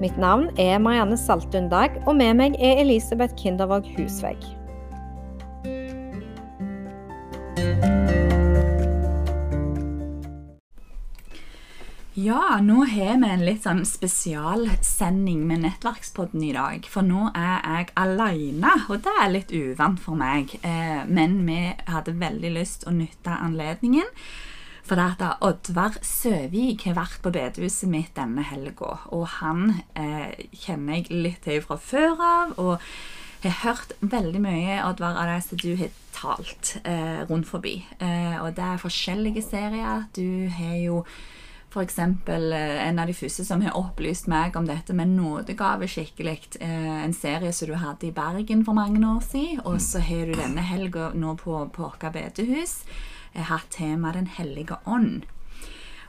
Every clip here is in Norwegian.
Mitt navn er Marianne Saltun Dag, og med meg er Elisabeth Kindervåg Husvegg. Ja, nå har vi en litt sånn spesialsending med Nettverkspodden i dag. For nå er jeg alene, og det er litt uvant for meg. Eh, men vi hadde veldig lyst å nytte anledningen. For det at Oddvar Søvik har vært på bedehuset mitt denne helga. Og han eh, kjenner jeg litt til fra før av. og har hørt veldig mye Oddvar, av det som du har talt eh, rundt forbi. Eh, og det er forskjellige serier. Du har jo F.eks. en av de første som har opplyst meg om dette med nådegave skikkelig. Eh, en serie som du hadde i Bergen for mange år siden. Og så har du denne helga nå på, på Årka bedehus har temaet Den hellige ånd.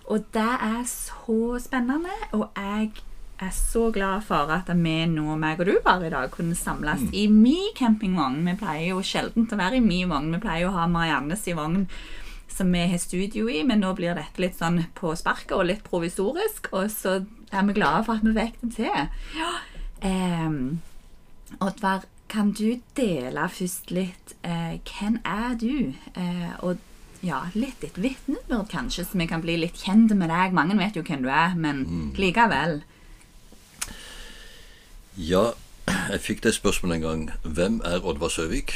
Og det er så spennende, og jeg er så glad for at vi nå, meg og du, bare i dag kunne samles mm. i min campingvogn. Vi pleier jo sjelden å være i min vogn. Vi pleier jo å ha Mariannes i vogn som vi har studio i, men nå blir dette litt sånn på sparket og litt provisorisk. Og så er vi glade for at vi fikk det til. Ja. Um, Oddvar, kan du dele først litt eh, Hvem er du? Eh, og ja, litt ditt vitnesbyrd, kanskje, så vi kan bli litt kjent med deg. Mange vet jo hvem du er, men mm. likevel. Ja, jeg fikk det spørsmålet en gang. Hvem er Oddvar Søvik?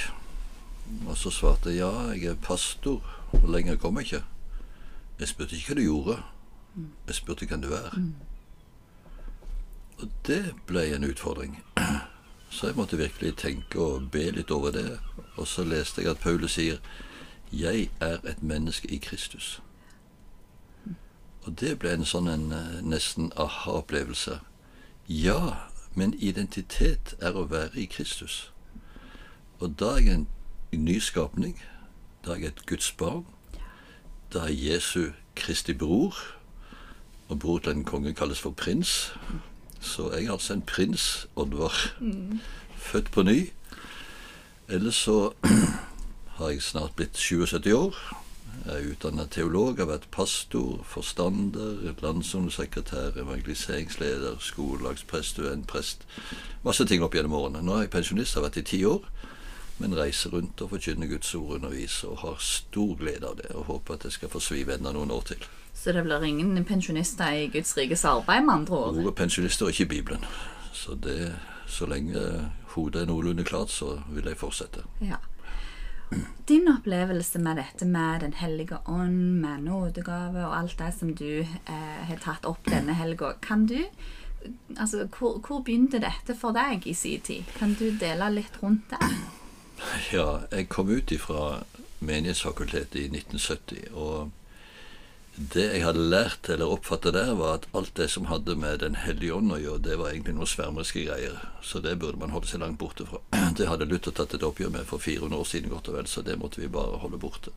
Og så svarte jeg ja, jeg er pastor. Og lenger kom jeg ikke. Jeg spurte ikke hva du gjorde. Jeg spurte hvem du er. Og det ble en utfordring. Så jeg måtte virkelig tenke og be litt over det. Og så leste jeg at Paulus sier 'Jeg er et menneske i Kristus'. Og det ble en sånn en eh, nesten aha-opplevelse. Ja, men identitet er å være i Kristus. Og da er jeg en ny skapning. Da er jeg et Guds barn. Da er Jesu Kristi bror. Og bror til en konge kalles for prins. Så jeg er altså en prins Oddvar. Mm. Født på ny. Ellers så har jeg snart blitt 77 år. Jeg er utdannet teolog, har vært pastor, forstander, landsomsekretær, evangeliseringsleder, skolelagsprest, prest Masse ting opp gjennom årene. Nå er jeg pensjonist, har vært i ti år men reiser rundt og forkynner Guds ord, underviser og har stor glede av det. Og håper at jeg skal få svive enda noen år til. Så det blir ingen pensjonister i Guds rikes arbeid, med andre ord? Ordet pensjonister er ikke i Bibelen. Så det, så lenge hodet er noenlunde klart, så vil jeg fortsette. Ja. Din opplevelse med dette med Den hellige ånd, med nådegave og alt det som du eh, har tatt opp denne helga, kan du Altså, hvor, hvor begynte dette for deg i sin tid? Kan du dele litt rundt det? Ja, jeg kom ut fra Menighetsfakultetet i 1970. Og det jeg hadde lært eller oppfattet der, var at alt det som hadde med Den hellige ånd å gjøre, det var egentlig noen svermeriske greier. Så det burde man holde seg langt borte fra. Det hadde Luther tatt et oppgjør med for 400 år siden, godt og vel, så det måtte vi bare holde borte.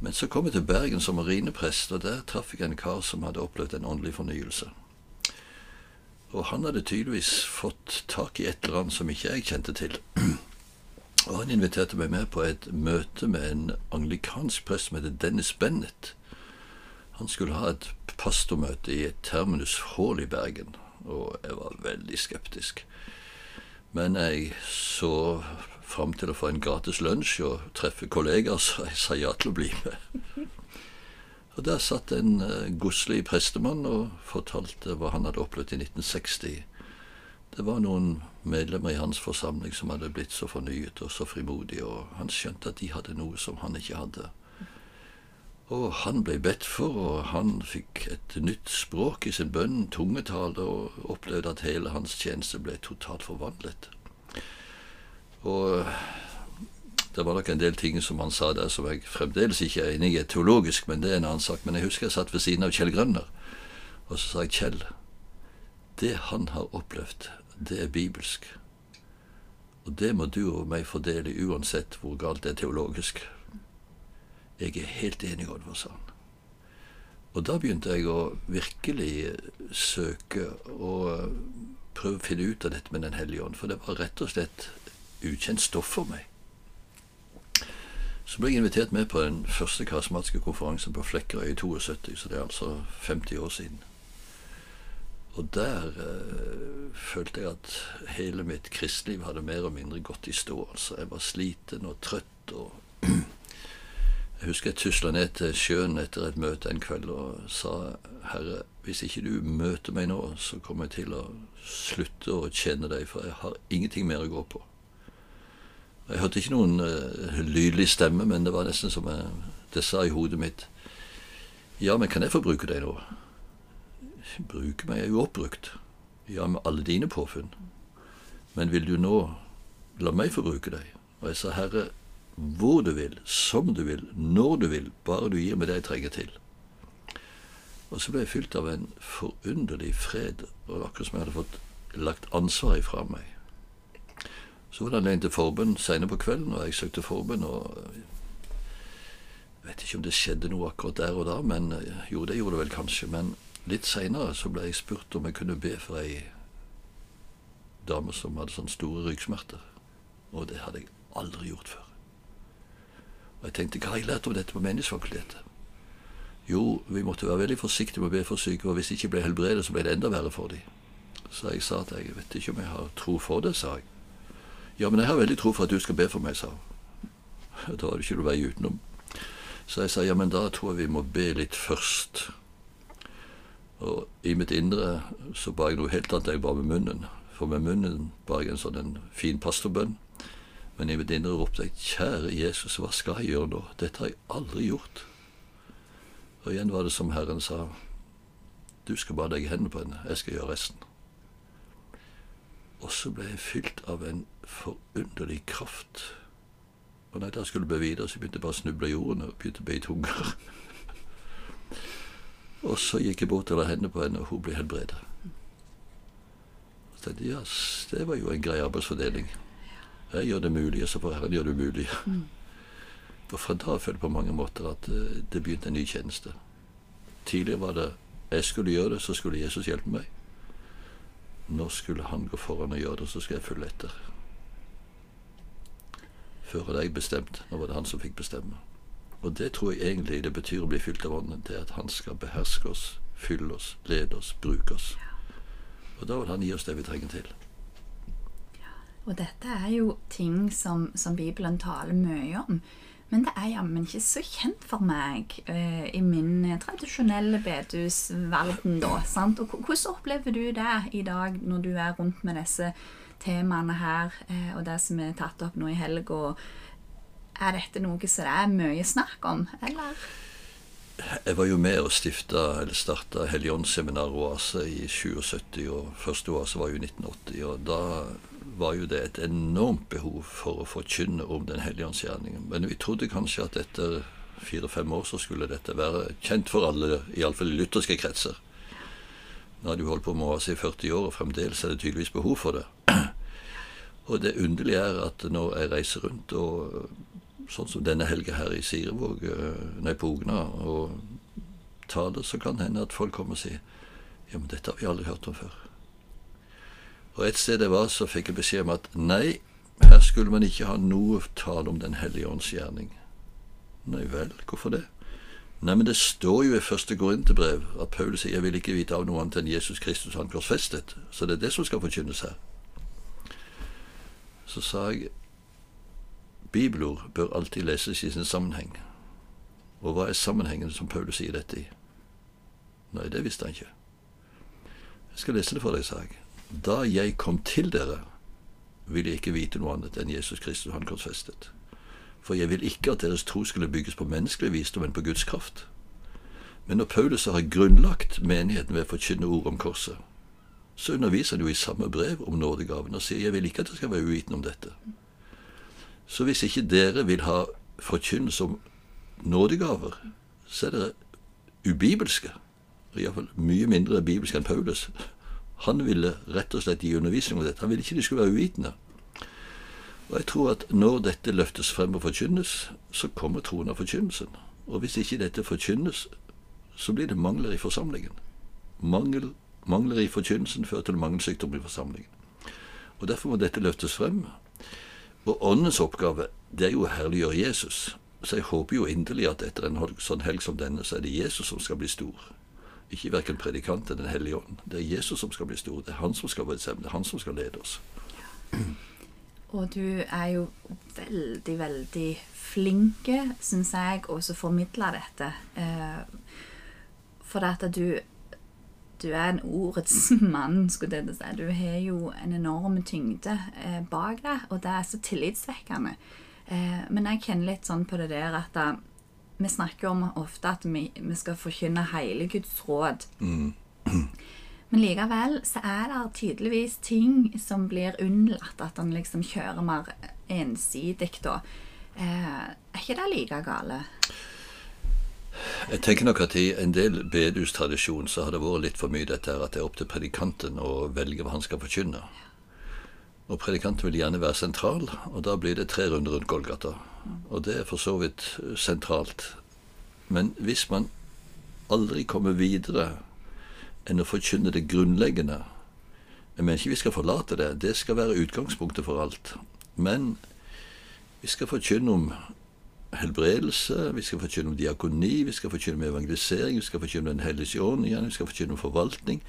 Men så kom jeg til Bergen som marineprest, og der traff jeg en kar som hadde opplevd en åndelig fornyelse. Og han hadde tydeligvis fått tak i et eller annet som ikke jeg kjente til. Og han inviterte meg med på et møte med en anglikansk prest som heter Dennis Bennett. Han skulle ha et pastormøte i et Terminus Hall i Bergen, og jeg var veldig skeptisk. Men jeg så fram til å få en gratis lunsj og treffe kollegaer, så jeg sa ja til å bli med. Og Der satt en uh, godslig prestemann og fortalte hva han hadde opplevd i 1960 det var noen medlemmer i hans forsamling som hadde blitt så fornyet og så frimodige, og han skjønte at de hadde noe som han ikke hadde. Og han ble bedt for, og han fikk et nytt språk i sin bønn, tungetale, og opplevde at hele hans tjeneste ble totalt forvandlet. Og det var nok en del ting som han sa der som jeg fremdeles ikke er enig i teologisk, men det er en annen sak. Men jeg husker jeg satt ved siden av Kjell Grønner, og så sa jeg Kjell, det han har opplevd, det er bibelsk. Og det må du og meg fordele uansett hvor galt det er teologisk. Jeg er helt enig, Oddvar, sa han. Og da begynte jeg å virkelig søke og prøve å finne ut av dette med Den hellige ånd, for det var rett og slett ukjent stoff for meg. Så ble jeg invitert med på den første karismatiske konferansen på Flekkerøy i 72, så det er altså 50 år siden. Og der øh, følte jeg at hele mitt kristeliv hadde mer og mindre gått i stå. Altså, jeg var sliten og trøtt og Husker jeg tusla ned til sjøen etter et møte en kveld og sa Herre, hvis ikke du møter meg nå, så kommer jeg til å slutte å tjene deg, for jeg har ingenting mer å gå på. Jeg hørte ikke noen uh, lydlig stemme, men det var nesten som jeg, det sa i hodet mitt. Ja, men kan jeg få bruke deg nå? Bruke meg er jo oppbrukt. Ja, med alle dine påfunn. Men vil du nå la meg få bruke deg? Og jeg sa, Herre, hvor du vil, som du vil, når du vil, bare du gir meg det jeg trenger til. Og så ble jeg fylt av en forunderlig fred, og akkurat som jeg hadde fått lagt ansvar ifra meg. Så var det anledning til forbønn seinere på kvelden, og jeg søkte forbønn. og Jeg vet ikke om det skjedde noe akkurat der og da, men jo, det gjorde det vel kanskje. Men litt seinere så ble jeg spurt om jeg kunne be for ei dame som hadde sånne store ryggsmerter. Og det hadde jeg aldri gjort før. Og jeg tenkte, hva har jeg lært om dette på Menighetsfakultetet? Jo, vi måtte være veldig forsiktige med å be for syke, og hvis de ikke ble helbredet, så ble det enda verre for dem. Så jeg sa at jeg vet ikke om jeg har tro for det, sa jeg. Ja, men jeg har veldig tro for at du skal be for meg, sa hun. Da var det ikke noe vei utenom. Så jeg sa ja, men da tror jeg vi må be litt først. Og i mitt indre så ba jeg noe helt annet enn jeg ba med munnen. For med munnen ba jeg en sånn en fin pastorbønn. Men mitt indre ropte jeg kjære Jesus, hva skal jeg gjøre nå? Dette har jeg aldri gjort. Og igjen var det som Herren sa, du skal bare legge hendene på henne, jeg skal gjøre resten. Og så ble jeg fylt av en forunderlig kraft. Og når jeg skulle be videre, så begynte jeg bare å snuble i jorden og begynte å be i tunger. og så gikk jeg bort og la hendene på henne, og hun ble helbredet. Og Så tenkte jeg, ja, det var jo en grei arbeidsfordeling. Jeg gjør det mulige, så får Herren gjøre det umulige. Mm. Og fra da følte jeg på mange måter at det begynte en ny tjeneste. Tidligere var det jeg skulle gjøre det, så skulle Jesus hjelpe meg. Nå skulle han gå foran og gjøre det, så skal jeg følge etter. Før hadde jeg bestemt, nå var det han som fikk bestemme. Og det tror jeg egentlig det betyr å bli fylt av Ånden, det at han skal beherske oss, fylle oss, lede oss, bruke oss. Og da vil han gi oss det vi trenger til. Og dette er jo ting som, som Bibelen taler mye om. Men det er jammen ikke så kjent for meg uh, i min tradisjonelle bedehusverden, da. Sant? Og hvordan opplever du det i dag når du er rundt med disse temaene her, uh, og det som er tatt opp nå i helga? Er dette noe som det er mye snakk om, eller? Jeg var jo med og stifta, eller starta Helligåndsseminar Oase i 77, og første oase var jo i 1980. og da var jo det et enormt behov for å forkynne om Den hellige ånds gjerning. Men vi trodde kanskje at etter fire-fem år så skulle dette være kjent for alle, iallfall i lutherske kretser. Nå hadde de holdt på med oss i 40 år, og fremdeles er det tydeligvis behov for det. Og det underlige er at når jeg reiser rundt, og sånn som denne helga her i Sirevåg, nei, på Ogna, og taler, så kan det hende at folk kommer og sier ja, men dette har vi aldri hørt om før. Og et sted jeg var, så fikk jeg beskjed om at nei, her skulle man ikke ha noe tale om Den hellige ånds gjerning. Nei vel, hvorfor det? Nei, men det står jo i første Korinterbrev at Paulus sier 'jeg vil ikke vite av noe annet enn Jesus Kristus han korsfestet'. Så det er det som skal forkynnes her. Så sa jeg bibelord bør alltid leses i sin sammenheng. Og hva er sammenhengen som Paulus sier dette i? Nei, det visste han ikke. Jeg skal lese det for deg, sa jeg. Da jeg kom til dere, vil jeg ikke vite noe annet enn Jesus Kristus han korsfestet. For jeg vil ikke at deres tro skulle bygges på menneskelig visdom, men på Guds kraft. Men når Paulus har grunnlagt menigheten ved å forkynne ord om korset, så underviser han jo i samme brev om nådegaven og sier jeg vil ikke at dere skal være uvitende om dette. Så hvis ikke dere vil ha forkynnelse om nådegaver, så er dere ubibelske. Iallfall mye mindre bibelske enn Paulus. Han ville rett og slett gi undervisning om dette. Han ville ikke de skulle være uvitende. Og jeg tror at når dette løftes frem og forkynnes, så kommer troen av forkynnelsen. Og hvis ikke dette forkynnes, så blir det mangler i forsamlingen. Mangel, mangler i forkynnelsen fører til mangelsykdom i forsamlingen. Og Derfor må dette løftes frem. Og Åndens oppgave det er jo å herliggjøre Jesus. Så jeg håper jo inderlig at etter en sånn helg som denne, så er det Jesus som skal bli stor. Ikke verken predikant eller Den hellige ånd. Det er Jesus som skal bli stor. Det er han som skal bestemme. Det er han som skal lede oss. Og du er jo veldig, veldig flinke, syns jeg, å formidle dette. Eh, for at du, du er en ordets mann, skulle jeg si. Du har jo en enorm tyngde eh, bak deg, og det er så tillitsvekkende. Eh, men jeg kjenner litt sånn på det der at vi snakker om ofte at vi, vi skal forkynne hele Guds råd. Mm. Men likevel så er det tydeligvis ting som blir unnlatt. At han liksom kjører mer ensidig da. Eh, er ikke det like gale? Jeg tenker nok at i en del bedehustradisjon så har det vært litt for mye dette her at det er opp til predikanten å velge hva han skal forkynne. Og predikanten vil gjerne være sentral, og da blir det tre runder rundt Golgata. Og det er for så vidt sentralt. Men hvis man aldri kommer videre enn å forkynne det grunnleggende Jeg mener ikke vi skal forlate det, det skal være utgangspunktet for alt. Men vi skal forkynne om helbredelse, vi skal forkynne om diakoni, vi skal forkynne om evangelisering, vi skal forkynne om Den hellige ånd igjen, vi skal forkynne om forvaltning.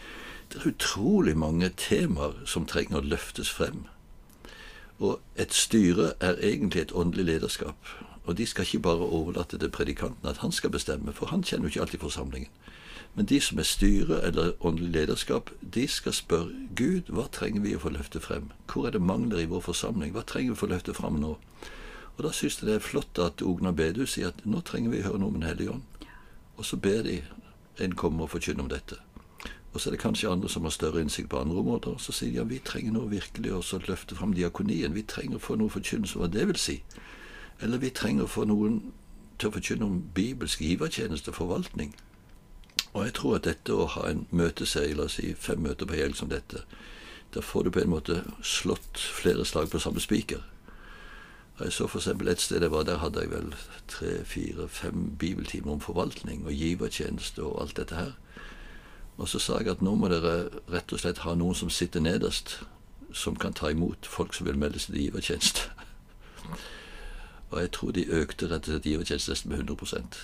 Det er utrolig mange temaer som trenger å løftes frem. Og et styre er egentlig et åndelig lederskap. Og de skal ikke bare overlate til predikanten at han skal bestemme, for han kjenner jo ikke alltid forsamlingen. Men de som er styre eller åndelig lederskap, de skal spørre Gud hva trenger vi å få løfte frem? Hvor er det mangler i vår forsamling? Hva trenger vi å få løfte frem nå? Og da syns jeg det er flott at Ogna bedehus sier at nå trenger vi å høre noe om Den hellige ånd. Og så ber de en komme og forkynne om dette. Og så er det kanskje andre som har større innsikt på andre områder. Og så sier de ja, vi trenger nå virkelig å løfte fram diakonien. Vi trenger å få noe forkynnelse hva det vil si. Eller vi trenger å få noen til å forkynne om bibelsk givertjeneste og forvaltning. Og jeg tror at dette å ha en møteserie, la oss si fem møter på helg som dette, da får du på en måte slått flere slag på samme spiker. Jeg så f.eks. et sted jeg var, der hadde jeg vel tre, fire, fem bibeltimer om forvaltning og givertjeneste og alt dette her. Og så sa jeg at nå må dere rett og slett ha noen som sitter nederst, som kan ta imot folk som vil melde seg til givertjeneste. og jeg tror de økte rett og slett givertjeneste nesten med 100%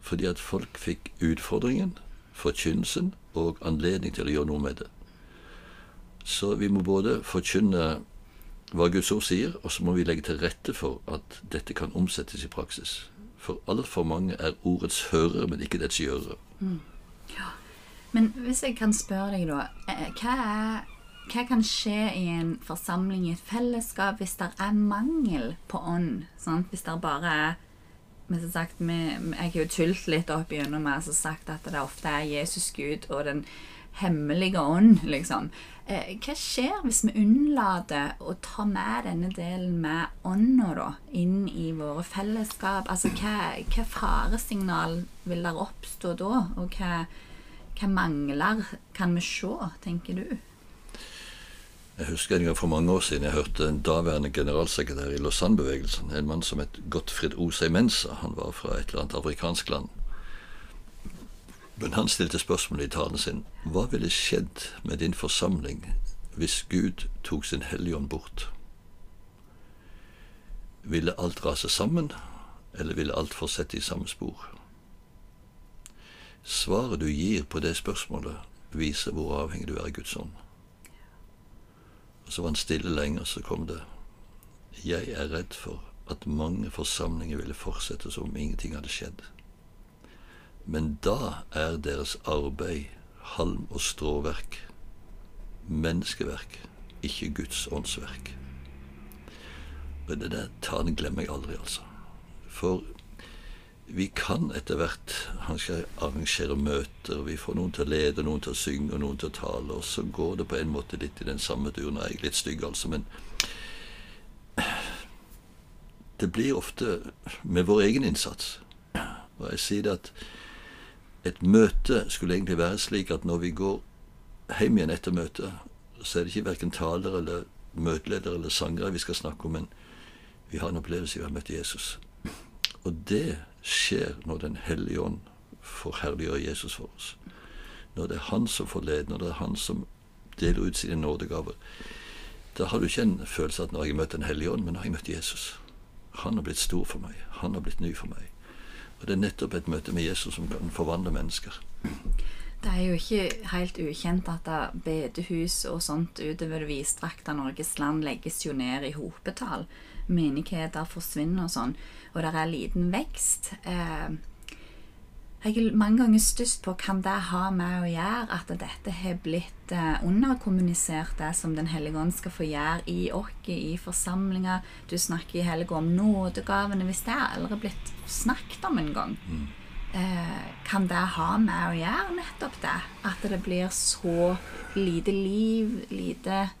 Fordi at folk fikk utfordringen, forkynnelsen og anledning til å gjøre noe med det. Så vi må både forkynne hva Guds ord sier, og så må vi legge til rette for at dette kan omsettes i praksis. For altfor mange er ordets hørere, men ikke dets gjørere. Mm. Ja. Men hvis jeg kan spørre deg, da. Eh, hva, er, hva, kan skje i en forsamling, i et fellesskap, hvis det er mangel på ånd? Sant? Hvis det bare er men sagt, Jeg har jo tult litt opp gjennom meg og sagt at det ofte er Jesus Gud og den hemmelige ånd, liksom. Eh, hva skjer hvis vi unnlater å ta med denne delen med ånda da, inn i våre fellesskap? Altså, hva, hva faresignal vil der oppstå da? Og hva, hva mangler kan vi se, tenker du? Jeg husker en gang for mange år siden jeg hørte en daværende generalsekretær i Lausanne-bevegelsen, en mann som het Gottfried Osei Mensa. Han var fra et eller annet afrikansk land. Men han stilte spørsmålet i talen sin hva ville skjedd med din forsamling hvis Gud tok sin hellige ånd bort? Ville alt rase sammen, eller ville alt fortsette i samme spor? Svaret du gir på det spørsmålet, viser hvor avhengig du er av Guds ånd. Og Så var han stille lenge, og så kom det Jeg er redd for at mange forsamlinger ville fortsette som om ingenting hadde skjedd. Men da er deres arbeid halm og stråverk, menneskeverk, ikke Guds åndsverk. Og det der tanen glemmer jeg aldri, altså. For vi kan etter hvert Han skal arrangere møter, vi får noen til å lede, noen til å synge og noen til å tale, og så går det på en måte litt i den samme duren. Jeg er litt stygg, altså, men det blir ofte med vår egen innsats. Og jeg sier det at et møte skulle egentlig være slik at når vi går hjem igjen etter møtet, så er det ikke verken taler eller møteleder eller sangere vi skal snakke om, men vi har en opplevelse vi har møtt Jesus. Og det skjer når Den hellige ånd forherliggjør Jesus for oss. Når det er Han som får lede, når det er Han som deler ut sine nådegaver. Da har du ikke en følelse at nå har jeg møtt Den hellige ånd, men nå har jeg møtt Jesus. Han har blitt stor for meg. Han har blitt ny for meg. Og det er nettopp et møte med Jesus som kan forvandle mennesker. Det er jo ikke helt ukjent at bedehus og sånt utover det vidstrakte Norges land legges jo ned i hopetall. Menigheter forsvinner og sånn. Og det er liten vekst. Eh, jeg har mange ganger størst på kan det ha med å gjøre at dette har blitt eh, underkommunisert, det som Den hellige ånd skal få gjøre i oss, i forsamlinger. Du snakker i helga om nådegavene. Hvis det er aldri blitt snakket om en gang, mm. eh, kan det ha med å gjøre nettopp det? At det blir så lite liv, lite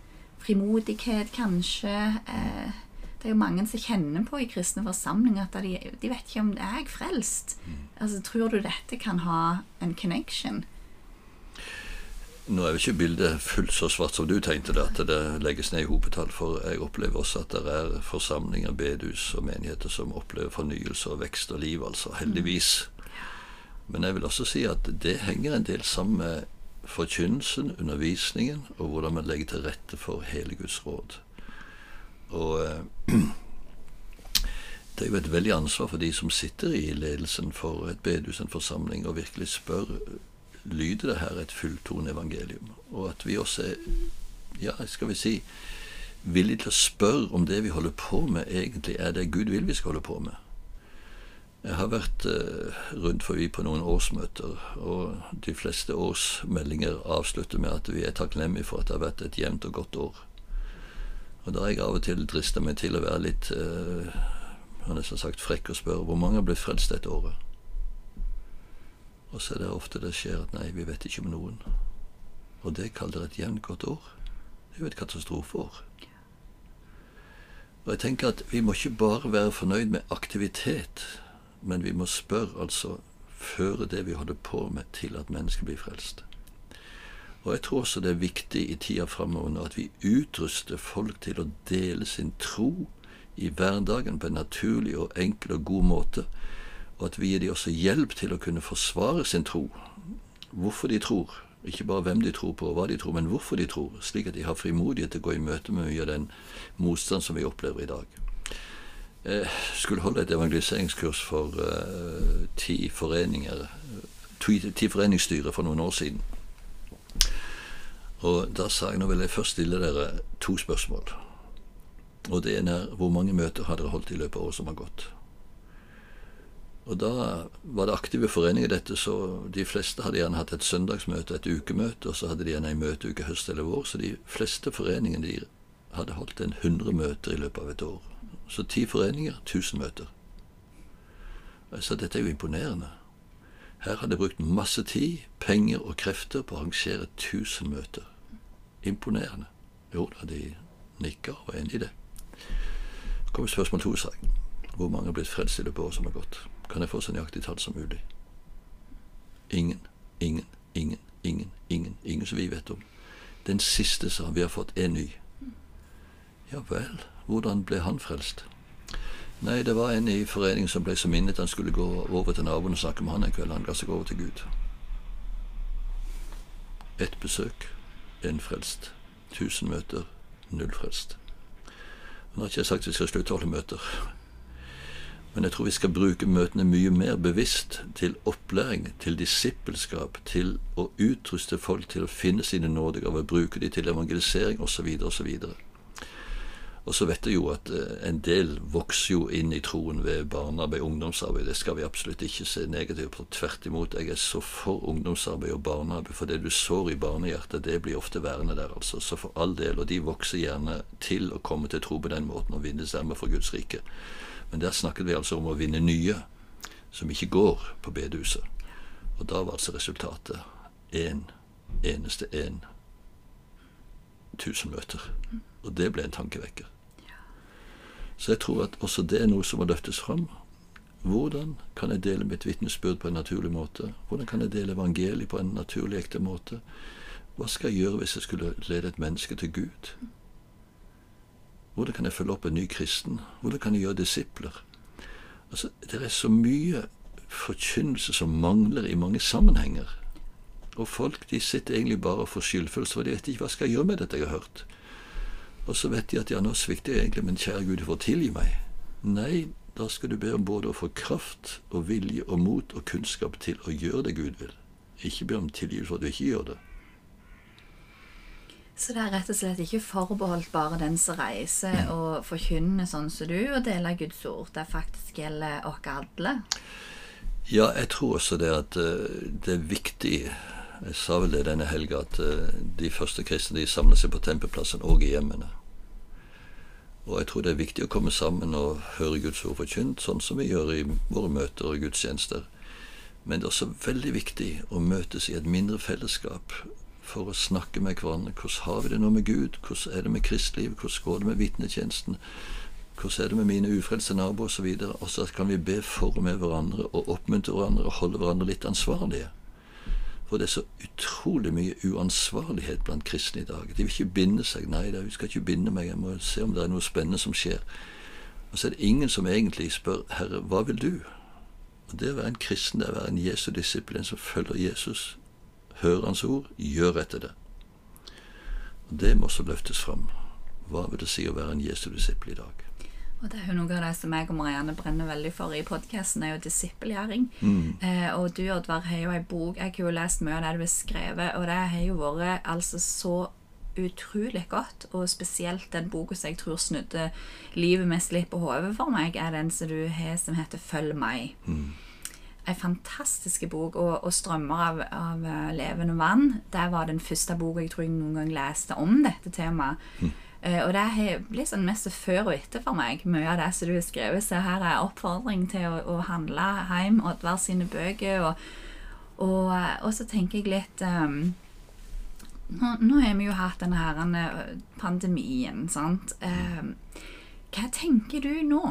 frimodighet, kanskje. Eh, det er jo mange som kjenner på i kristne forsamlinger at de, de vet ikke om det er frelst. Altså, Tror du dette kan ha en connection? Nå er jo ikke bildet fullt så svart som du tenkte det, at det legges ned i hopetall. For jeg opplever også at det er forsamlinger, bedehus og menigheter som opplever fornyelse og vekst og liv, altså. Heldigvis. Men jeg vil også si at det henger en del sammen med forkynnelsen, undervisningen, og hvordan man legger til rette for hele Guds råd. Og eh, det er jo et veldig ansvar for de som sitter i ledelsen for et bedehus, en forsamling, og virkelig spør lyder det her et fulltone evangelium. Og at vi også er, ja, skal vi si, villige til å spørre om det vi holder på med, egentlig er det Gud vil vi skal holde på med. Jeg har vært eh, rundt forbi på noen årsmøter, og de fleste årsmeldinger avslutter med at vi er takknemlige for at det har vært et jevnt og godt år. Og da har jeg av og til drista meg til å være litt uh, har nesten sagt frekk og spørre hvor mange har blitt frelst dette året. Og så er det ofte det skjer at nei, vi vet ikke om noen. Og det kaller et jevngodt år. Det er jo et katastrofeår. Og jeg tenker at vi må ikke bare være fornøyd med aktivitet, men vi må spørre, altså føre det vi holder på med, til at mennesker blir frelst. Og jeg tror også det er viktig i tida framover at vi utruster folk til å dele sin tro i hverdagen på en naturlig og enkel og god måte, og at vi gir dem også hjelp til å kunne forsvare sin tro, hvorfor de tror, ikke bare hvem de tror på og hva de tror, men hvorfor de tror, slik at de har frimodighet til å gå i møte med mye av den motstand som vi opplever i dag. Jeg skulle holde et evangeliseringskurs for uh, ti foreninger, ti, ti foreningsstyrer for noen år siden. Og da sa jeg nå vil jeg først stille dere to spørsmål. Og det ene er hvor mange møter har dere holdt i løpet av året som har gått? Og da var det aktive foreninger dette, så de fleste hadde gjerne hatt et søndagsmøte, et ukemøte, og så hadde de gjerne ei møteuke høst eller vår, så de fleste foreningene de hadde holdt en 100 møter i løpet av et år. Så ti foreninger, 1000 møter. Så dette er jo imponerende. Her har jeg brukt masse tid, penger og krefter på å arrangere 1000 møter. Imponerende. Jo da, de nikker og er enig i det. Så kommer spørsmål to, sa. Hvor mange har blitt frelst i løpet av året som har gått? Kan jeg få så nøyaktig tall som mulig? Ingen, ingen, ingen, ingen, ingen, ingen som vi vet om. Den siste sa vi har fått en ny. Ja vel, hvordan ble han frelst? Nei, det var en i foreningen som ble så minnet han skulle gå over til naboen og snakke med han en kveld. Han ga seg over til Gud. Ett besøk, én frelst. Tusen møter, null frelst. Nå har ikke jeg sagt at vi skal slutte å holde møter. Men jeg tror vi skal bruke møtene mye mer bevisst til opplæring, til disippelskap, til å utruste folk til å finne sine nådegaver, bruke de til evangelisering osv. osv. Og så vet jeg jo at eh, en del vokser jo inn i troen ved barnearbeid og ungdomsarbeid. Det skal vi absolutt ikke se negativt på. Tvert imot, jeg er så for ungdomsarbeid og barnearbeid. For det du sår i barnehjertet, det blir ofte værende der, altså. Så for all del. Og de vokser gjerne til å komme til tro på den måten og vinne stemmer for Guds rike. Men der snakket vi altså om å vinne nye, som ikke går på bedehuset. Og da var altså resultatet én en, eneste én tusen møter. Og det ble en tankevekker. Så jeg tror at også det er noe som må løftes fram. Hvordan kan jeg dele mitt vitnesbyrd på en naturlig måte? Hvordan kan jeg dele evangeliet på en naturlig, ekte måte? Hva skal jeg gjøre hvis jeg skulle lede et menneske til Gud? Hvordan kan jeg følge opp en ny kristen? Hvordan kan jeg gjøre disipler? Altså, Det er så mye forkynnelse som mangler i mange sammenhenger. Og folk de sitter egentlig bare og får skyldfølelse, for de vet ikke hva skal jeg gjøre med dette jeg har hørt. Og så vet de at ja, nå svikter jeg egentlig, men kjære Gud, du får tilgi meg. Nei, da skal du be om både å få kraft og vilje og mot og kunnskap til å gjøre det Gud vil. Ikke be om tilgivelse for at du ikke gjør det. Så det er rett og slett ikke forbeholdt bare den som reiser og forkynner sånn som du, og deler Guds ord. Det faktisk gjelder oss alle. Ja, jeg tror også det at uh, det er viktig Jeg sa vel det denne helga, at uh, de første kristne de samler seg på tempelplassen og i hjemmene. Og jeg tror det er viktig å komme sammen og høre Guds ord forkynt, sånn som vi gjør i våre møter og gudstjenester. Men det er også veldig viktig å møtes i et mindre fellesskap for å snakke med hverandre. Hvordan har vi det nå med Gud? Hvordan er det med kristelivet? Hvordan går det med vitnetjenesten? Hvordan er det med mine ufrelste naboer osv.? Og så kan vi be for og med hverandre og oppmuntre hverandre og holde hverandre litt ansvarlige. For det er så utrolig mye uansvarlighet blant kristne i dag. De vil ikke binde seg. Nei, vi skal ikke binde meg, jeg må se om det er noe spennende som skjer. Og så er det ingen som egentlig spør Herre, hva vil du? Og Det å være en kristen, det å være en Jesu disiplin som følger Jesus, hører Hans ord, gjør etter det. Og Det må også løftes fram. Hva vil det si å være en Jesu disippel i dag? Og det er jo noe av det som jeg og Marianne brenner veldig for i podkasten, er jo disippelgjøring. Mm. Eh, og du, Oddvar, har jo ei bok Jeg har jo lest mye av det du har skrevet, og det har jo vært altså så utrolig godt. Og spesielt den boka som jeg tror snudde livet mest litt på hodet for meg, er den som du har som heter Følg meg. Mm. Ei fantastisk bok. Og, og 'Strømmer av, av eh, levende vann' det var den første boka jeg tror jeg noen gang leste om dette temaet. Eh, og det har sånn mest før og etter for meg, mye av det som du har skrevet. Så her er oppfordring til å, å handle hjem Oddvar sine bøker. Og, og, eh, og så tenker jeg litt um, nå, nå har vi jo hatt denne her eh, pandemien, sant. Um, hva tenker du nå,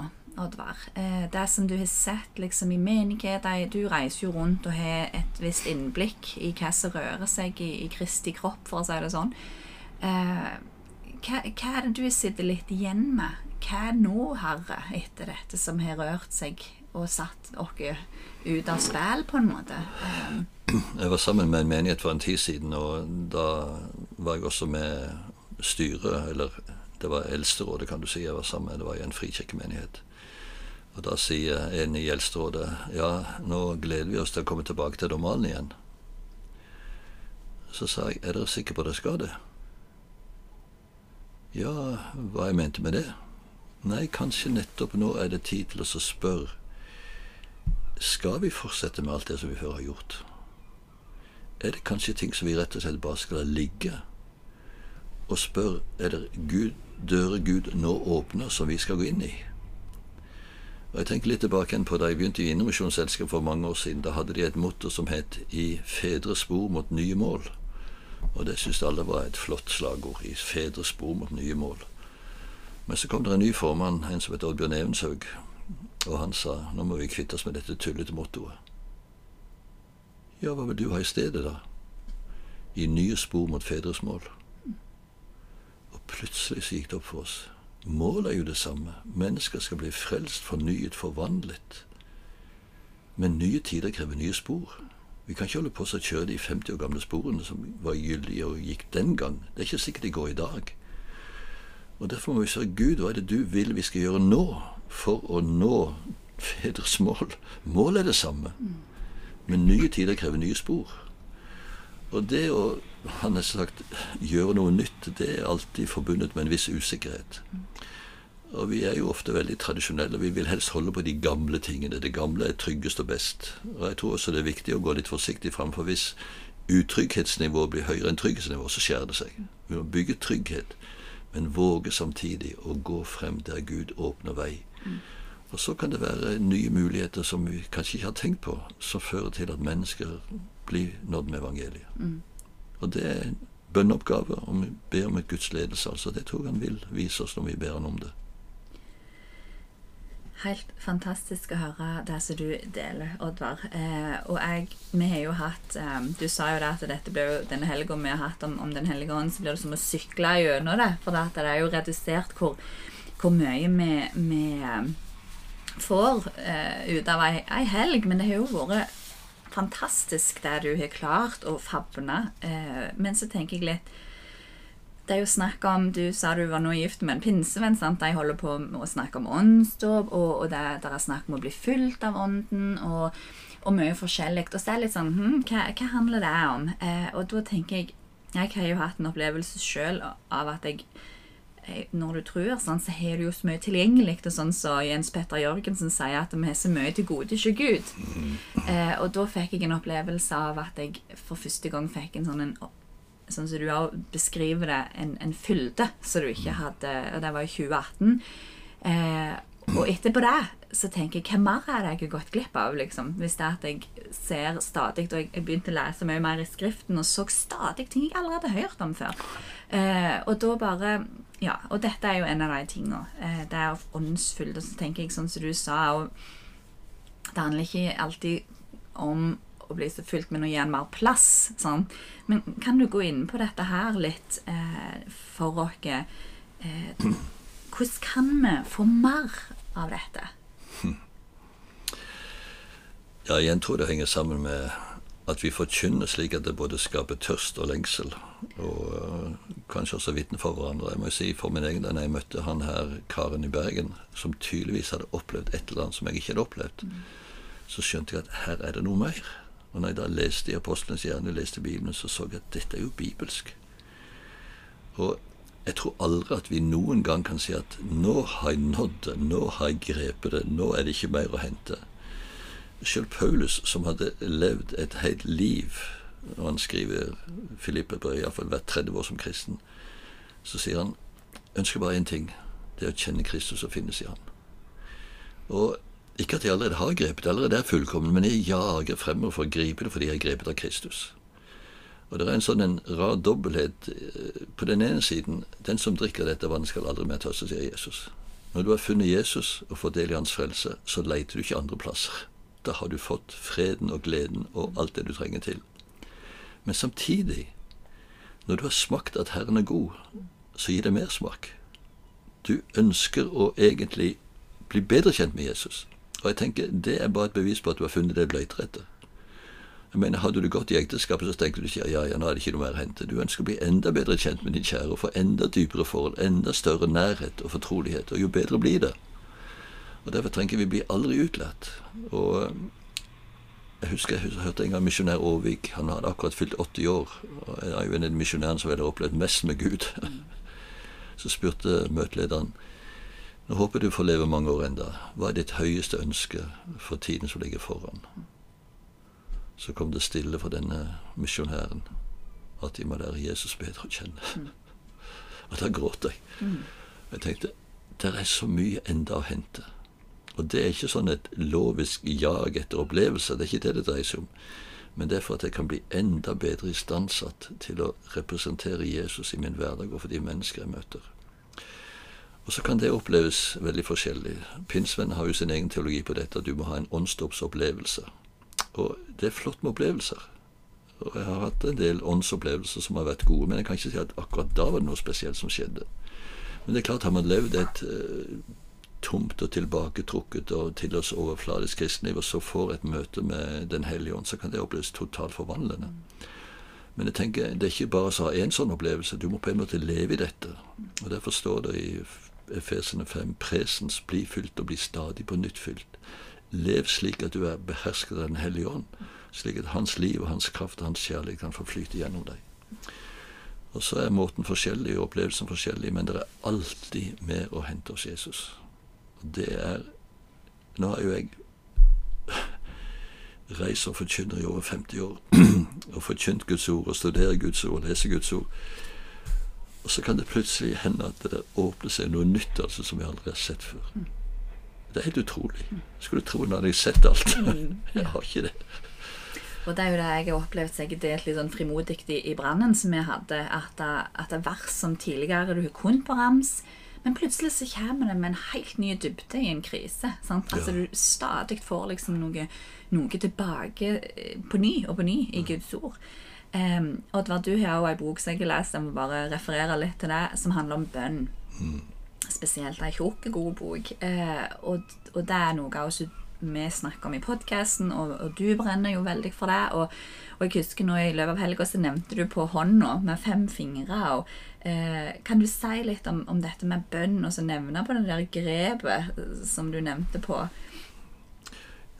Oddvar? Uh, det som du har sett liksom i menigheter Du reiser jo rundt og har et visst innblikk i hva som rører seg i, i Kristi kropp, for å si det sånn. Eh, hva, hva er det du sitter litt igjen med? Hva er nå, Herre, etter dette som har rørt seg og satt oss ut av spill, på en måte? Jeg var sammen med en menighet for en tid siden, og da var jeg også med styret, eller det var eldsterådet, kan du si. Jeg var sammen med, Det var i en frikirkemenighet. Og da sier en i eldsterådet ja, nå gleder vi oss til å komme tilbake til normalen igjen. Så sa jeg, er dere sikre på dere skal det? Ja, hva jeg mente med det? Nei, kanskje nettopp nå er det tid til å spørre Skal vi fortsette med alt det som vi før har gjort? Er det kanskje ting som vi rett og slett bare skal la ligge? Og spør er det Gud, dører Gud nå åpner som vi skal gå inn i? Og Jeg tenker litt tilbake på da jeg begynte i Indremisjonsselskap for mange år siden. Da hadde de et motto som het 'I fedres spor mot nye mål'. Og det syntes alle var et flott slagord. I fedres spor mot nye mål. Men så kom det en ny formann, en som het Oddbjørn Evenshaug, og han sa nå må vi kvitte oss med dette tullete mottoet. Ja, hva vil du ha i stedet, da? I nye spor mot fedres mål. Og plutselig så gikk det opp for oss. Målet er jo det samme. Mennesker skal bli frelst, fornyet, forvandlet. Men nye tider krever nye spor. Vi kan ikke holde på å kjøre de 50 år gamle sporene som var gyldige og gikk den gang. Det er ikke sikkert de går i dag. Og Derfor må vi spørre Gud, hva er det du vil vi skal gjøre nå for å nå fedres mål? Målet er det samme, men nye tider krever nye spor. Og det å han har sagt, gjøre noe nytt, det er alltid forbundet med en viss usikkerhet. Og vi er jo ofte veldig tradisjonelle. Vi vil helst holde på de gamle tingene. Det gamle er tryggest og best. Og jeg tror også det er viktig å gå litt forsiktig fram, for hvis utrygghetsnivået blir høyere enn trygghetsnivået, så skjærer det seg. Vi må bygge trygghet, men våge samtidig å gå frem der Gud åpner vei. Og så kan det være nye muligheter som vi kanskje ikke har tenkt på, som fører til at mennesker blir nådd med evangeliet. Og det er en bønneoppgave, og vi ber om et Guds ledelse. altså Det tror jeg han vil vise oss når vi ber han om det. Helt fantastisk å høre det som du deler, Oddvar. Eh, og jeg, vi har jo hatt eh, Du sa jo det at dette ble jo denne helga vi har hatt om, om Den ånd, så blir det som å sykle gjennom det. For det er jo redusert hvor, hvor mye vi, vi eh, får eh, ut av ei, ei, helg. Men det har jo vært fantastisk det du har klart å favne. Eh, men så tenker jeg litt det er jo snakk om Du sa du var nå gift med en pinsevenn. sant? De holder på med å snakke om åndsdåp, og, og det, det, er snakk om å bli fylt av ånden, og, og mye forskjellig. Og så er det litt sånn hm, hva, hva, handler det om? Eh, og da tenker jeg Jeg har jo hatt en opplevelse sjøl av at jeg når du tror, sånn, så har du jo så mye tilgjengelig. Og sånn så Jens Petter Jørgensen sier at vi har så mye til gode ikke Gud. Eh, og da fikk jeg en opplevelse av at jeg for første gang fikk en sånn en sånn som du beskriver det, en, en fylde som du ikke hadde Og det var i 2018. Eh, og etterpå det så tenker jeg hva mer er det jeg har gått glipp av? liksom, Hvis det er at jeg ser stadig Og jeg begynte å lese mye mer i Skriften og så stadig ting jeg allerede har hørt om før. Eh, og da bare Ja, og dette er jo en av de tingene. Eh, det er åndsfylde. Så tenker jeg sånn som du sa og Det handler ikke alltid om å bli så fylt, med noe igjen mer plass. Sånn. Men kan du gå inn på dette her litt eh, for oss? Eh, hvordan kan vi få mer av dette? Ja, igjen tror det henger sammen med at vi forkynner slik at det både skaper tørst og lengsel. Og uh, kanskje også vitne for hverandre. Jeg må jo si for min egen da jeg møtte han her karen i Bergen, som tydeligvis hadde opplevd et eller annet som jeg ikke hadde opplevd, mm. så skjønte jeg at her er det noe mer. Og når jeg da leste i Apostlenes hjerne, leste Bibelen, så så jeg at dette er jo bibelsk. Og jeg tror aldri at vi noen gang kan si at nå har jeg nådd det, nå har jeg grepet det, nå er det ikke mer å hente. Selv Paulus, som hadde levd et helt liv, og han skriver Filippe-brev iallfall hvert tredje år som kristen, så sier han ønsker bare én ting. Det er å kjenne Kristus og finnes i Han. Og ikke at jeg allerede har grepet allerede er fullkommen, men jeg jager fremover for å gripe det fordi jeg har grepet av Kristus. Og det er en sånn en rar dobbelthet. Eh, på den ene siden, den som drikker dette vannet, skal aldri mer tørste, sier Jesus. Når du har funnet Jesus og fått del i hans frelse, så leter du ikke andre plasser. Da har du fått freden og gleden og alt det du trenger til. Men samtidig, når du har smakt at Herren er god, så gir det mersmak. Du ønsker å egentlig bli bedre kjent med Jesus. Og jeg tenker, Det er bare et bevis på at du har funnet det du. Jeg mener, Hadde du gått i ekteskapet, så tenkte du ikke ja, ja, nå er det ikke noe mer å hente. Du ønsker å bli enda bedre kjent med din kjære og få enda dypere forhold, enda større nærhet og fortrolighet. Og jo bedre blir det. Og Derfor trenger vi bli aldri utlært. Og eh, jeg husker jeg hørte en gang misjonær Aarvik. Han hadde akkurat fylt 80 år. og Jeg er jo en av de misjonærene som har opplevd mest med Gud. Så spurte møtelederen nå håper du får leve mange år enda. Hva er ditt høyeste ønske for tiden som ligger foran? Så kom det stille fra denne misjonæren at de må lære Jesus bedre å kjenne. Mm. Og da gråt jeg. Mm. Jeg tenkte det er så mye enda å hente. Og det er ikke sånn et lovisk jag etter opplevelser, det er ikke det det dreier seg om. Men det er for at jeg kan bli enda bedre istandsatt til å representere Jesus i min hverdag og for de mennesker jeg møter. Og så kan det oppleves veldig forskjellig. Pinnsvenn har jo sin egen teologi på dette, at du må ha en åndsdåpsopplevelse. Og det er flott med opplevelser. Og jeg har hatt en del åndsopplevelser som har vært gode, men jeg kan ikke si at akkurat da var det noe spesielt som skjedde. Men det er klart, har man levd et uh, tomt og tilbaketrukket og til oss overfladisk kristenliv, og så får et møte med Den hellige ånd, så kan det oppleves totalt forvandlende. Men jeg tenker, det er ikke bare å ha én sånn opplevelse. Du må på en måte leve i dette. Og Derfor står det i Efesene 5. Presens bli fylt og bli stadig på nytt fylt. Lev slik at du er behersket av Den hellige ånd, slik at hans liv og hans kraft og hans kjærlighet kan få flyte gjennom deg. Og så er måten forskjellig og opplevelsen forskjellig, men det er alltid mer å hente hos Jesus. Og det er Nå har jo jeg reist og forkynner i over 50 år, og forkynt Guds ord og studerer Guds ord og leser Guds ord. Og så kan det plutselig hende at det åpner seg noe nytt altså, som jeg aldri har sett før. Mm. Det er helt utrolig. Jeg skulle tro nå hadde sett alt. Mm. jeg har ikke det. Og det er jo det jeg har opplevd seg delt litt sånn frimodig i, i brannen som vi hadde. At, at det vers som tidligere du har kunnet på rams, Men plutselig så kommer det med en helt ny dybde i en krise. Sant? Altså Ja. Du stadig får liksom noe, noe tilbake eh, på ny og på ny i Guds ord. Um, Oddvar, du har jo ei bok som jeg har lest, jeg må bare referere litt til det, som handler om bønn. Spesielt ei tjukk, god bok. Uh, og, og det er noe også vi snakker om i podkasten, og, og du brenner jo veldig for det. Og, og jeg husker nå i løpet av helga så nevnte du på hånda med fem fingre. Og, uh, kan du si litt om, om dette med bønn, og så nevne på det der grepet som du nevnte på?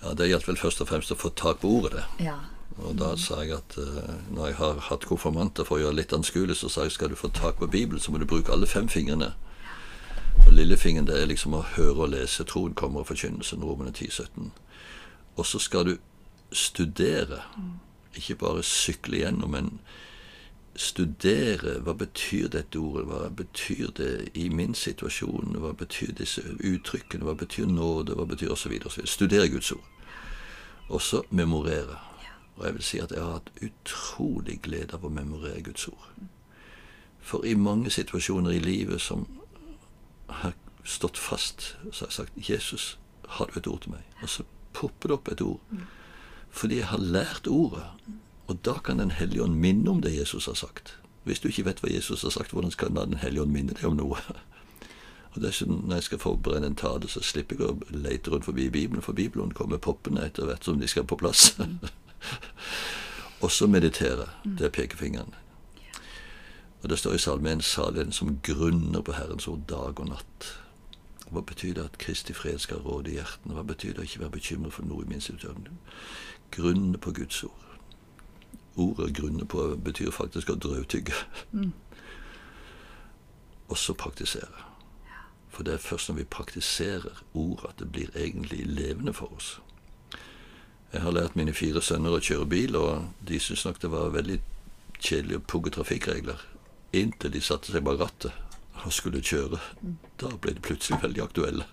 Ja, Det gjaldt vel først og fremst å få tak på ordet, det. Ja. Og da sa jeg at eh, når jeg har hatt konfirmanter for å gjøre litt anskuelig, så sa jeg skal du få tak på Bibelen, så må du bruke alle fem fingrene. Og lillefingeren det er liksom å høre og lese. Troen kommer av forkynnelsen, Romene 10, 17. Og så skal du studere. Ikke bare sykle gjennom, men studere. Hva betyr dette ordet? Hva betyr det i min situasjon? Hva betyr disse uttrykkene? Hva betyr nåde? Hva betyr osv.? Studere Guds ord. Og så memorere. Og jeg vil si at jeg har hatt utrolig glede av å memorere Guds ord. For i mange situasjoner i livet som har stått fast, så har jeg sagt 'Jesus, har du et ord til meg?' Og så popper det opp et ord. Fordi jeg har lært ordet. Og da kan Den hellige ånd minne om det Jesus har sagt. Hvis du ikke vet hva Jesus har sagt, hvordan skal Den hellige ånd minne deg om noe? Og dessuten, når jeg skal forberede en tale, så slipper jeg å lete rundt forbi Bibelen, for Bibelen kommer poppende etter hvert som de skal på plass. Og så meditere. Det er pekefingeren. Og det står i salmen salig den som grunner på Herrens ord dag og natt. Hva betyr det at Kristi fred skal råde i hjertene? Hva betyr det å ikke være bekymret for noe i min situasjon? Grunne på Guds ord. Ordet 'grunne på' betyr faktisk å drøvtygge. Og så praktisere. For det er først når vi praktiserer ordet at det blir egentlig levende for oss. Jeg har lært mine fire sønner å kjøre bil, og de syntes nok det var veldig kjedelig å pugge trafikkregler. Inntil de satte seg bak rattet og skulle kjøre. Da ble de plutselig veldig aktuelle.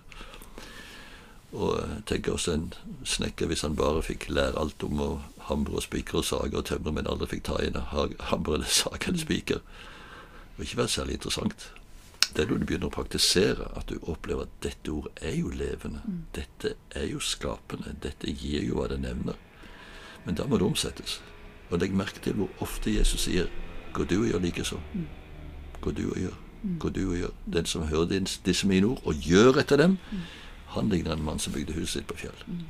Og jeg tenker også en snekker, hvis han bare fikk lære alt om å hamre og spikre og sage og tømre, men aldri fikk ta inn hamre eller sage eller spiker, det vil ikke være særlig interessant. Det er når du begynner å praktisere, at du opplever at dette ordet er jo levende. Dette er jo skapende. Dette gir jo hva det nevner. Men da må det omsettes. Og legg merke til hvor ofte Jesus sier 'gå du og gjør likeså'. Gå du og gjør. Gå du og gjør. Den som hører disse mine ord og gjør etter dem, han ligner en mann som bygde huset sitt på fjell.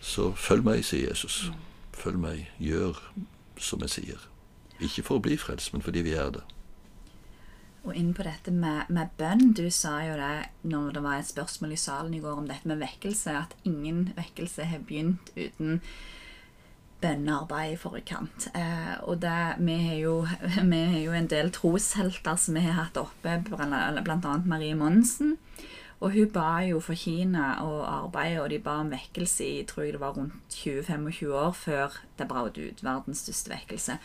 Så følg meg, sier Jesus. Følg meg. Gjør som jeg sier. Ikke for å bli frelst, men fordi vi er det. Og inn på dette med, med bønn. Du sa jo det når det var et spørsmål i salen i går om dette med vekkelse, at ingen vekkelse har begynt uten bønnearbeid i forkant. Eh, og det, vi, har jo, jo en del troshelter som vi har hatt oppe, bl.a. Marie Monsen. Og hun ba jo for Kina og arbeidet, og de ba om vekkelse i tror jeg det var rundt 20-25 år før det brøt ut. Verdens største vekkelse.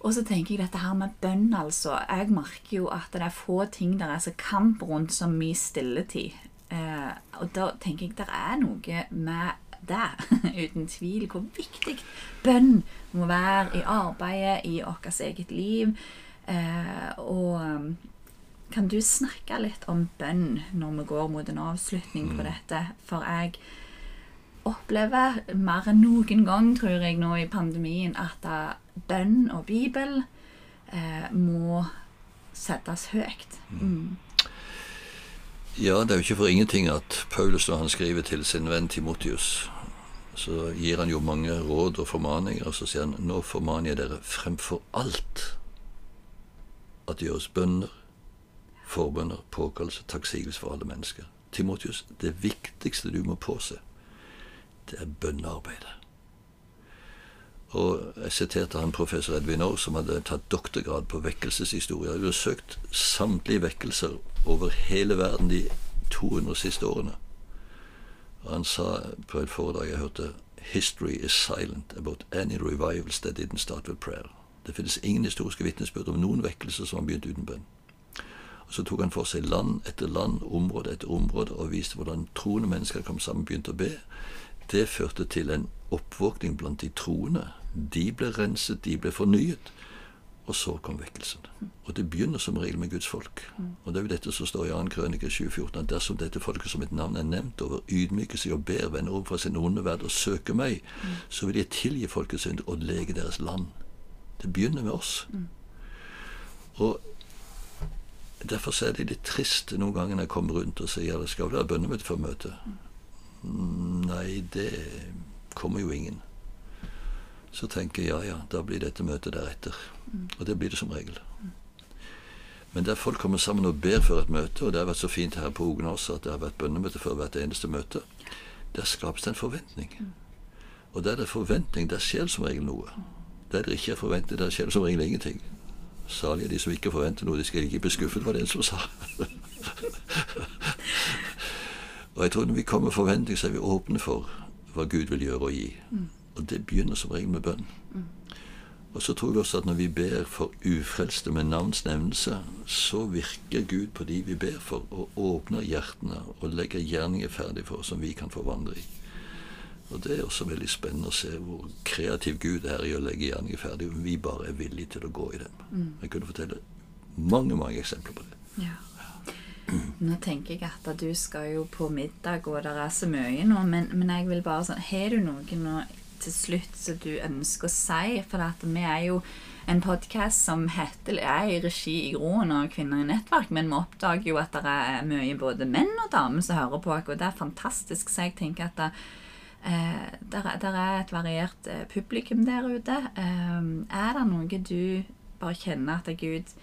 Og så tenker jeg dette her med bønn, altså. Jeg merker jo at det er få ting der er så kamp rundt som mye stilletid. Eh, og da tenker jeg det er noe med det, uten tvil, hvor viktig bønn må være i arbeidet, i vårt eget liv. Eh, og um, kan du snakke litt om bønn når vi går mot en avslutning på dette? For jeg opplever mer enn noen gang, tror jeg, nå i pandemien, at eh, bønn og Bibel eh, må settes høyt. Mm. Ja, det er jo ikke for ingenting at Paulus, når han skriver til sin venn Timotius, så gir han jo mange råd og formaninger, og så sier han nå formaner jeg dere fremfor alt at det gjøres bønner, forbønner, påkallelse, takksigelse for alle mennesker. Timotius, det viktigste du må påse, det er bønnearbeidet. Og jeg siterte han professor Edvin Aar, som hadde tatt doktorgrad på vekkelseshistorie. Han hadde søkt samtlige vekkelser over hele verden de 200 siste årene. Og han sa på et foredrag jeg hørte History is silent about any revivals that didn't start with prayer. Det finnes ingen historiske vitnesbyrd om noen vekkelser som har begynt uten bønn. Og Så tok han for seg land etter land, område etter område, og viste hvordan troende mennesker kom sammen og begynte å be. Det førte til en oppvåkning blant de troende. De ble renset, de ble fornyet. Og så kom vekkelsen. Og det begynner som regel med Guds folk. Og det er jo dette som står i 2. krønike 7,14, at dersom dette folket som et navn er nevnt over, ydmyker seg og ber, venner over fra sin onde verd og søker meg, så vil jeg tilgi folkets synd og lege deres land. Det begynner med oss. Og derfor er det litt trist noen ganger når jeg kommer rundt og sier det skal være bønnemøte før møtet. Nei, det kommer jo ingen. Så tenker jeg ja, ja, da blir dette møtet deretter. Og det blir det som regel. Men der folk kommer sammen og ber før et møte, og det har vært så fint her på Ogen også at det har vært bønnemøte før hvert eneste møte, der skapes det en forventning. Og der det er forventning, der skjer det som regel noe. Der det ikke er forventning, der skjer det som regel ingenting. Salige de som ikke forventer noe, de skal ikke bli skuffet, var det en som sa. Og jeg tror når vi kommer med forventning, så er vi åpne for hva Gud vil gjøre og gi. Og det begynner som regel med bønn. Og så tror vi også at når vi ber for ufrelste med navns nevnelse, så virker Gud på de vi ber for, og åpner hjertene og legger gjerninger ferdig for oss som vi kan forvandle i. Og det er også veldig spennende å se hvor kreativ Gud er i å legge gjerninger ferdig, om vi bare er villige til å gå i dem. Jeg kunne fortelle mange, mange eksempler på det. Ja. Nå tenker jeg at du skal jo på middag, og det er så mye nå, men, men jeg vil bare sånn Har du noe nå til slutt som du ønsker å si? For at vi er jo en podkast som heter, er i regi i Groen og Kvinner i nettverk, men vi oppdager jo at det er mye både menn og damer som hører på, og det er fantastisk. Så jeg tenker at det, eh, der, er- der er et variert eh, publikum der ute. Eh, er det noe du bare kjenner at Gud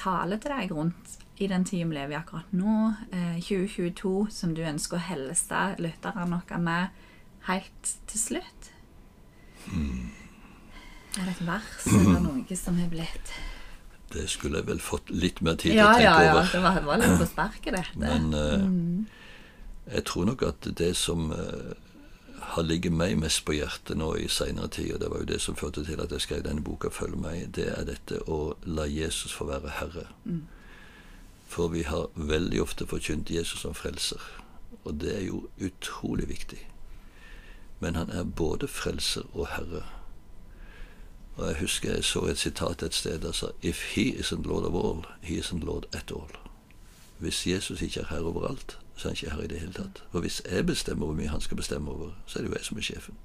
taler til deg rundt i den tida vi lever i akkurat nå, eh, 2022, som du ønsker å helse lytterne noe med helt til slutt? Er det et vers eller noe som er blitt Det skulle jeg vel fått litt mer tid til Ja, å tenke ja, ja. over. Det var, det var litt på sparket, dette. Men eh, jeg tror nok at det som eh, har ligget meg mest på hjertet nå i seinere tid, og det var jo det som førte til at jeg skrev denne boka 'Følg meg', det er dette å la Jesus få være herre. For vi har veldig ofte forkynt Jesus som frelser, og det er jo utrolig viktig. Men han er både frelser og herre. Og jeg husker jeg så et sitat et sted der sa If he isn't lord of all, he isn't lord at all. Hvis Jesus ikke er herre overalt, så er han ikke herre i det hele tatt. For hvis jeg bestemmer hvor mye han skal bestemme over, så er det jo jeg som er sjefen.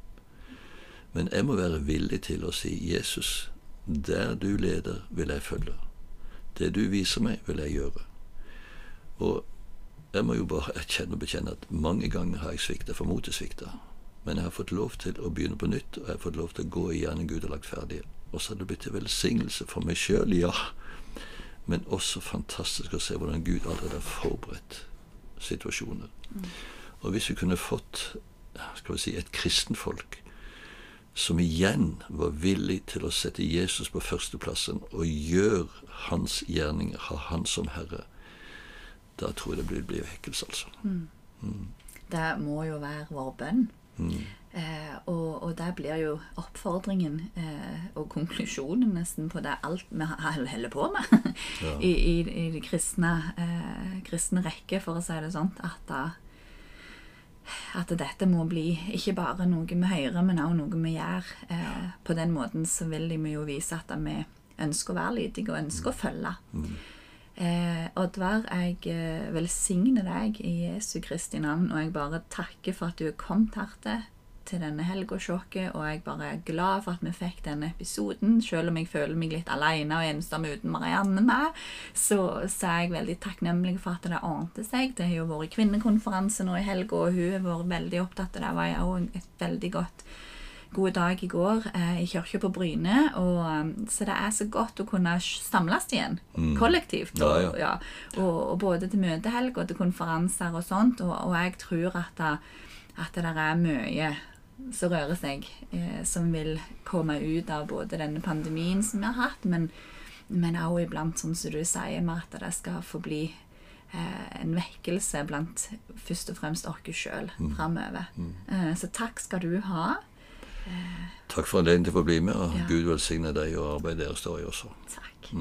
Men jeg må være villig til å si Jesus, der du leder, vil jeg følge. Det du viser meg, vil jeg gjøre. Og jeg må jo bare erkjenne og bekjenne at mange ganger har jeg svikta, for motet svikta. Men jeg har fått lov til å begynne på nytt, og jeg har fått lov til å gå i gjerning Gud har lagt ferdig. Og så har det blitt til velsignelse for meg sjøl, ja. Men også fantastisk å se hvordan Gud allerede har forberedt situasjoner. Og hvis vi kunne fått skal vi si, et kristenfolk som igjen var villig til å sette Jesus på førsteplassen og gjøre hans gjerninger, ha han som herre, da tror jeg det blir, blir vekkelse, altså. Det må jo være vår bønn. Mm. Eh, og, og der blir jo oppfordringen eh, og konklusjonen nesten på det alt vi holder på med Ja. I, i, i de kristne, eh, kristne rekke, for å si det sånn. At, at dette må bli ikke bare noe vi hører, men også noe vi gjør. Eh, på den måten så vil de jo vise at vi ønsker å være lydige og ønsker å følge. Eh, Oddvar, jeg eh, velsigner deg i Jesu Kristi navn, og jeg bare takker for at du er kommet her til, til denne helgåsjokket, og jeg bare er glad for at vi fikk denne episoden. Selv om jeg føler meg litt alene og ensom uten Marianne med, så, så er jeg veldig takknemlig for at det ordnet seg. Det har jo vært kvinnekonferanse nå i helga, og hun har vært veldig opptatt av det. Var jo et veldig godt god dag i går eh, i kirka på Bryne. Og, um, så det er så godt å kunne samles igjen, kollektivt. Og, ja. ja, og, og både til møtehelg og til konferanser og sånt. Og, og jeg tror at, det, at det der er mye som rører seg, eh, som vil komme ut av både denne pandemien som vi har hatt, men, men også iblant, sånn som du sier, med at det skal få bli eh, en vekkelse blant først og fremst oss sjøl framover. Eh, så takk skal du ha. Takk for anledningen til å få bli med, og Ja. Gud velsigne deg og arbeidet deres der også. Takk.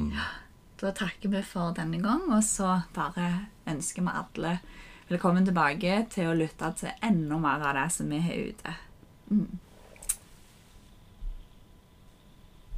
Da takker vi for denne gang, og så bare ønsker vi alle velkommen tilbake til å lytte til enda mer av det som vi har ute. Mm.